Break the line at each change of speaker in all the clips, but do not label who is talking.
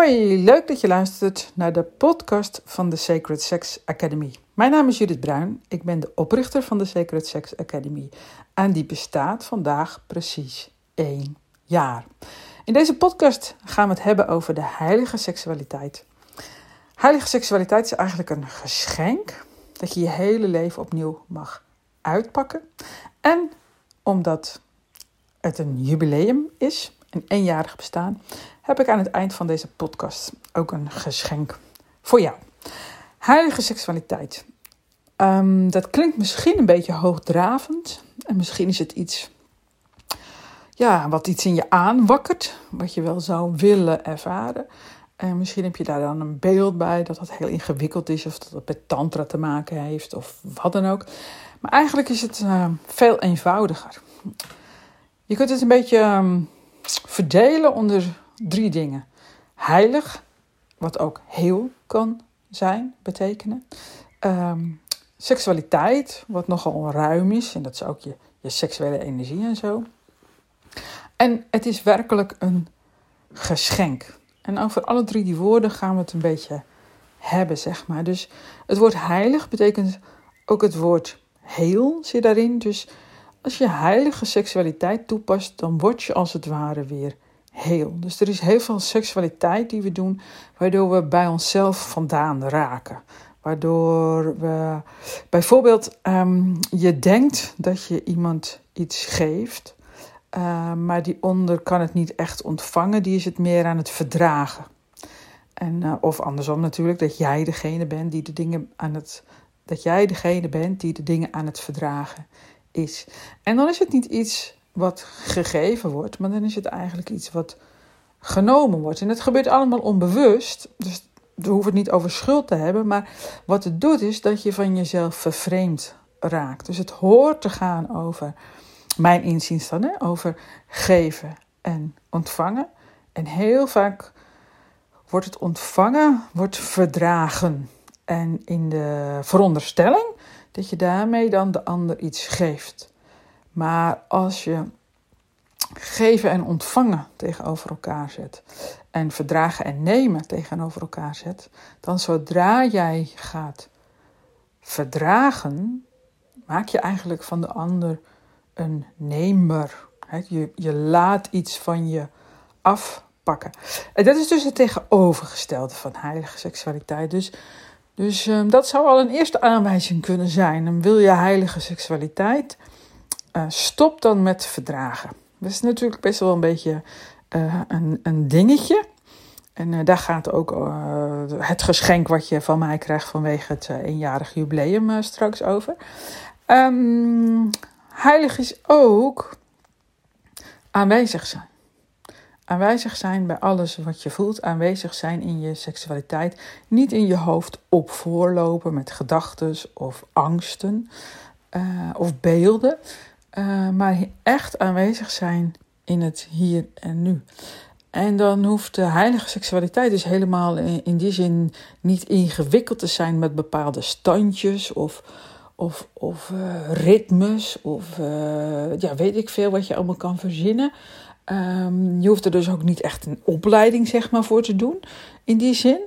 Hoi, leuk dat je luistert naar de podcast van de Sacred Sex Academy. Mijn naam is Judith Bruin, ik ben de oprichter van de Sacred Sex Academy en die bestaat vandaag precies één jaar. In deze podcast gaan we het hebben over de heilige seksualiteit. Heilige seksualiteit is eigenlijk een geschenk dat je je hele leven opnieuw mag uitpakken. En omdat het een jubileum is, een eenjarig bestaan, heb ik aan het eind van deze podcast ook een geschenk voor jou. Heilige seksualiteit. Ehm, dat klinkt misschien een beetje hoogdravend. En misschien is het iets ja, wat iets in je aanwakkert, wat je wel zou willen ervaren. En misschien heb je daar dan een beeld bij dat dat heel ingewikkeld is, of dat het met tantra te maken heeft, of wat dan ook. Maar eigenlijk is het uh, veel eenvoudiger. Je kunt het een beetje um, verdelen onder drie dingen. Heilig, wat ook heel kan zijn, betekenen. Um, seksualiteit, wat nogal ruim is, en dat is ook je, je seksuele energie en zo. En het is werkelijk een geschenk. En over alle drie die woorden gaan we het een beetje hebben, zeg maar. Dus het woord heilig betekent ook het woord heel zit daarin. Dus als je heilige seksualiteit toepast, dan word je als het ware weer heel. Dus er is heel veel seksualiteit die we doen, waardoor we bij onszelf vandaan raken. Waardoor we bijvoorbeeld um, je denkt dat je iemand iets geeft, uh, maar die onder kan het niet echt ontvangen, die is het meer aan het verdragen. En, uh, of andersom natuurlijk, dat jij degene bent die de dingen aan het. Dat jij degene bent die de dingen aan het verdragen is. En dan is het niet iets wat gegeven wordt, maar dan is het eigenlijk iets wat genomen wordt. En het gebeurt allemaal onbewust, dus we hoeven het niet over schuld te hebben, maar wat het doet is dat je van jezelf vervreemd raakt. Dus het hoort te gaan over, mijn inziens dan, hè, over geven en ontvangen. En heel vaak wordt het ontvangen, wordt verdragen. En in de veronderstelling dat je daarmee dan de ander iets geeft. Maar als je geven en ontvangen tegenover elkaar zet en verdragen en nemen tegenover elkaar zet, dan zodra jij gaat verdragen, maak je eigenlijk van de ander een nemer. Je, je laat iets van je afpakken. En dat is dus het tegenovergestelde van heilige seksualiteit. Dus dus uh, dat zou al een eerste aanwijzing kunnen zijn. En wil je heilige seksualiteit, uh, stop dan met verdragen. Dat is natuurlijk best wel een beetje uh, een, een dingetje. En daar gaat ook het geschenk wat je van mij krijgt vanwege het eenjarig jubileum straks over. Um, heilig is ook aanwezig zijn. Aanwezig zijn bij alles wat je voelt, aanwezig zijn in je seksualiteit. Niet in je hoofd op voorlopen met gedachten of angsten of beelden, uh, maar echt aanwezig zijn in het hier en nu. En dan hoeft de heilige seksualiteit dus helemaal in, die zin niet ingewikkeld te zijn met bepaalde standjes of, of, of uh, ritmes of ja, weet ik veel wat je allemaal kan verzinnen. Um, je hoeft er dus ook niet echt een opleiding zeg maar, voor te doen, in die zin.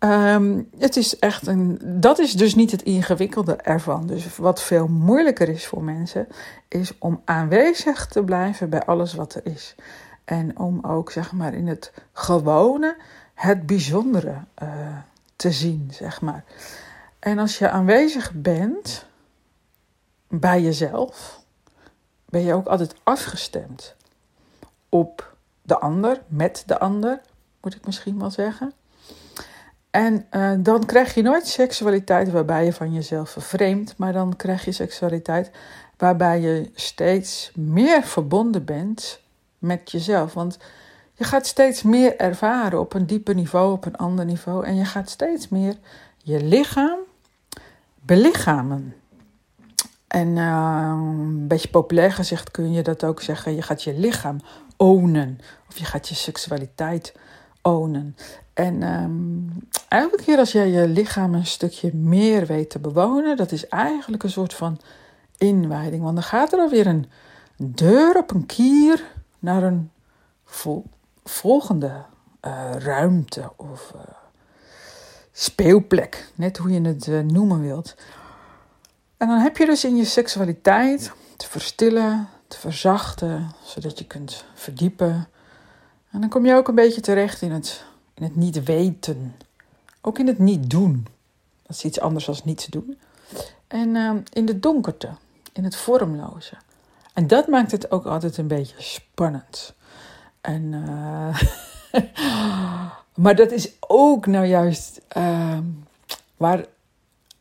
Um, het is echt een, dat is dus niet het ingewikkelde ervan. Dus wat veel moeilijker is voor mensen, is om aanwezig te blijven bij alles wat er is. En om ook zeg maar in het gewone het bijzondere uh, te zien, zeg maar. En als je aanwezig bent bij jezelf, ben je ook altijd afgestemd op de ander, met de ander, moet ik misschien wel zeggen. En uh, dan krijg je nooit seksualiteit waarbij je van jezelf vervreemdt, maar dan krijg je seksualiteit waarbij je steeds meer verbonden bent met jezelf. Want je gaat steeds meer ervaren op een dieper niveau, op een ander niveau. En je gaat steeds meer je lichaam belichamen. En uh, een beetje populair gezegd kun je dat ook zeggen. Je gaat je lichaam ownen. Of je gaat je seksualiteit En um, elke keer als jij je lichaam een stukje meer weet te bewonen, dat is eigenlijk een soort van inwijding. Want dan gaat er alweer een deur op een kier naar een vol volgende uh, ruimte of uh, speelplek, net hoe je het uh, noemen wilt. En dan heb je dus in je seksualiteit te verstillen, te verzachten, zodat je kunt verdiepen. En dan kom je ook een beetje terecht in het, in het niet weten, ook in het niet doen. Dat is iets anders dan niets doen. En in de donkerte, in het vormloze. En dat maakt het ook altijd een beetje spannend. En, uh, maar dat is ook nou juist uh, waar,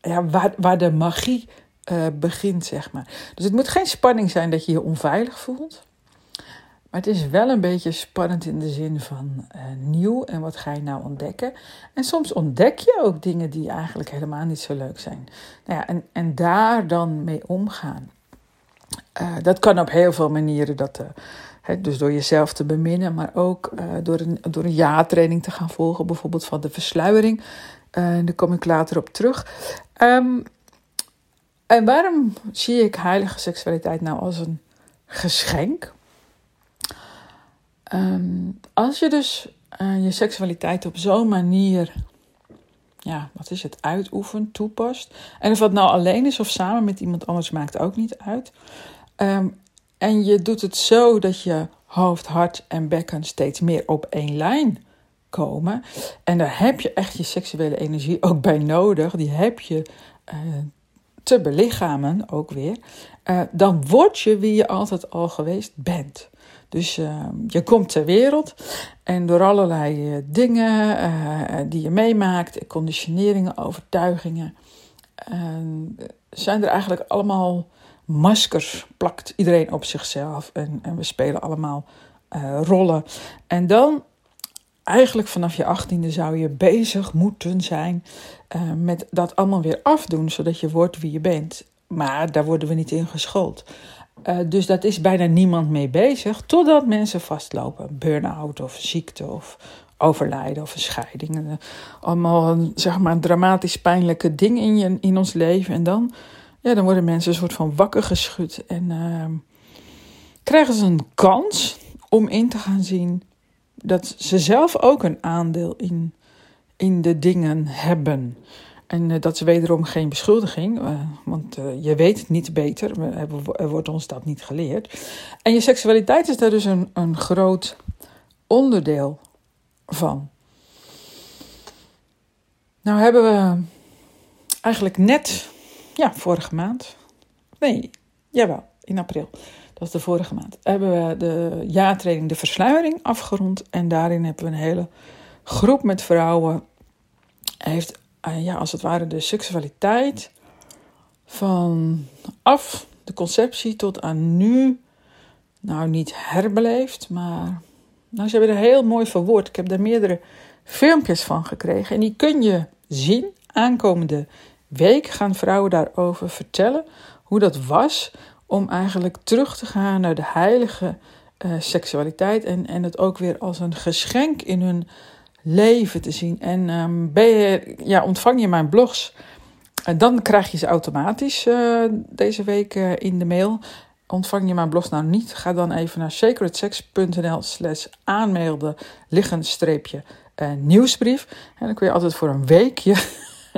ja, waar, waar de magie uh, begint, zeg maar. Dus het moet geen spanning zijn dat je je onveilig voelt. Maar het is wel een beetje spannend in de zin van uh, nieuw en wat ga je nou ontdekken. En soms ontdek je ook dingen die eigenlijk helemaal niet zo leuk zijn. Nou ja, en, en daar dan mee omgaan. Uh, dat kan op heel veel manieren. Dat, uh, dus door jezelf te beminnen, maar ook door een, door een jaartraining te gaan volgen, bijvoorbeeld van de versluiering. daar kom ik later op terug. Um, en waarom zie ik heilige seksualiteit nou als een geschenk? Um, als je dus je seksualiteit op zo'n manier ja, wat is het, uitoefent, toepast. En of dat nou alleen is of samen met iemand anders, maakt ook niet uit. Um, en je doet het zo dat je hoofd, hart en bekken steeds meer op één lijn komen. En daar heb je echt je seksuele energie ook bij nodig. Die heb je uh, te belichamen ook weer. Uh, dan word je wie je altijd al geweest bent. Dus uh, je komt ter wereld en door allerlei uh, dingen uh, die je meemaakt, conditioneringen, overtuigingen, zijn er eigenlijk allemaal maskers, plakt iedereen op zichzelf en, en we spelen allemaal rollen. En dan, eigenlijk vanaf je achttiende, zou je bezig moeten zijn met dat allemaal weer afdoen, zodat je wordt wie je bent. Maar daar worden we niet in geschoold. Uh, dus dat is bijna niemand mee bezig, totdat mensen vastlopen. Burn-out of ziekte of overlijden of een scheiding. Uh, allemaal zeg maar, dramatisch pijnlijke ding in, je, in ons leven. En dan, ja, dan worden mensen een soort van wakker geschud. En uh, krijgen ze een kans om in te gaan zien dat ze zelf ook een aandeel in, in de dingen hebben. En uh, dat is wederom geen beschuldiging, uh, want uh, je weet het niet beter. Er wordt ons dat niet geleerd. En je seksualiteit is daar dus een, een groot onderdeel van. Nou hebben we eigenlijk net, ja, vorige maand. Nee, jawel, in april. Dat is de vorige maand. Hebben we de jaartraining De Versluiering afgerond. En daarin hebben we een hele groep met vrouwen. Heeft uh, ja, als het ware de seksualiteit van af de conceptie tot aan nu, nou niet herbeleefd, maar nou, ze hebben er heel mooi verwoord. Ik heb daar meerdere filmpjes van gekregen en die kun je zien. Aankomende week gaan vrouwen daarover vertellen hoe dat was om eigenlijk terug te gaan naar de heilige uh, seksualiteit en, en het ook weer als een geschenk in hun leven te zien. En um, ben je, ja, ontvang je mijn blogs, en dan krijg je ze automatisch uh, deze week uh, in de mail. Ontvang je mijn blogs nou niet, ga dan even naar sacredsex.nl slash aanmelden, liggen streepje nieuwsbrief. En dan kun je altijd voor een weekje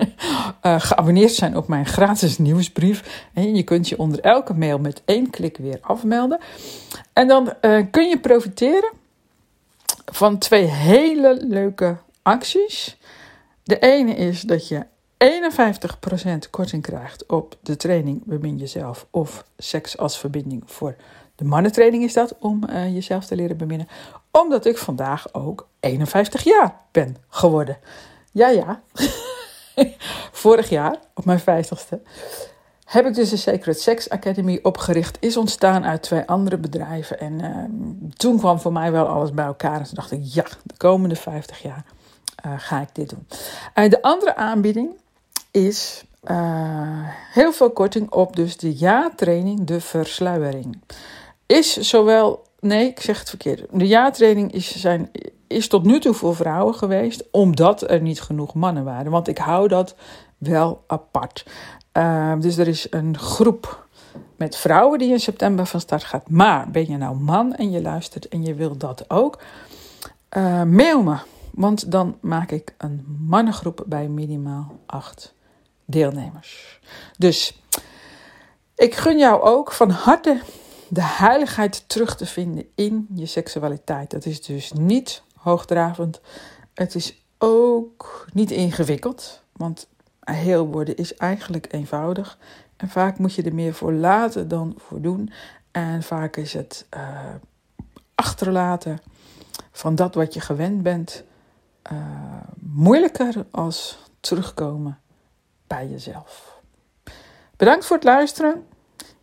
geabonneerd zijn op mijn gratis nieuwsbrief. En je kunt je onder elke mail met één klik weer afmelden. En dan kun je profiteren van twee hele leuke acties. De ene is dat je 51% korting krijgt op de training Bemin Jezelf of Seks als Verbinding voor de mannentraining is dat om uh, jezelf te leren beminnen. Omdat ik vandaag ook 51 jaar ben geworden. Ja, ja. Vorig jaar, op mijn 50ste, heb ik dus de Sacred Sex Academy opgericht. Is ontstaan uit twee andere bedrijven. En uh, toen kwam voor mij wel alles bij elkaar. En toen dacht ik, ja, de komende 50 jaar uh, ga ik dit doen. Uh, de andere aanbieding is heel veel korting op dus de ja-training, de versluiering. Is zowel, nee, ik zeg het verkeerd. De ja-training is, zijn, is tot nu toe voor vrouwen geweest, omdat er niet genoeg mannen waren. Want ik hou dat wel apart. Uh, dus er is een groep met vrouwen die in september van start gaat. Maar ben je nou man en je luistert en je wilt dat ook? Uh, mail me Want dan maak ik een mannengroep bij minimaal acht deelnemers. Dus ik gun jou ook van harte de heiligheid terug te vinden in je seksualiteit. Dat is dus niet hoogdravend. Het is ook niet ingewikkeld. Want heel worden is eigenlijk eenvoudig. En vaak moet je er meer voor laten dan voor doen. En vaak is het uh, achterlaten van dat wat je gewend bent uh, moeilijker als terugkomen bij jezelf. Bedankt voor het luisteren.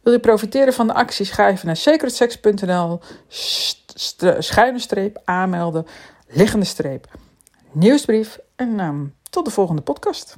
Wil je profiteren van de actie? Schrijf naar secretsex.nl schuine streep aanmelden, liggende streep, nieuwsbrief en um, tot de volgende podcast.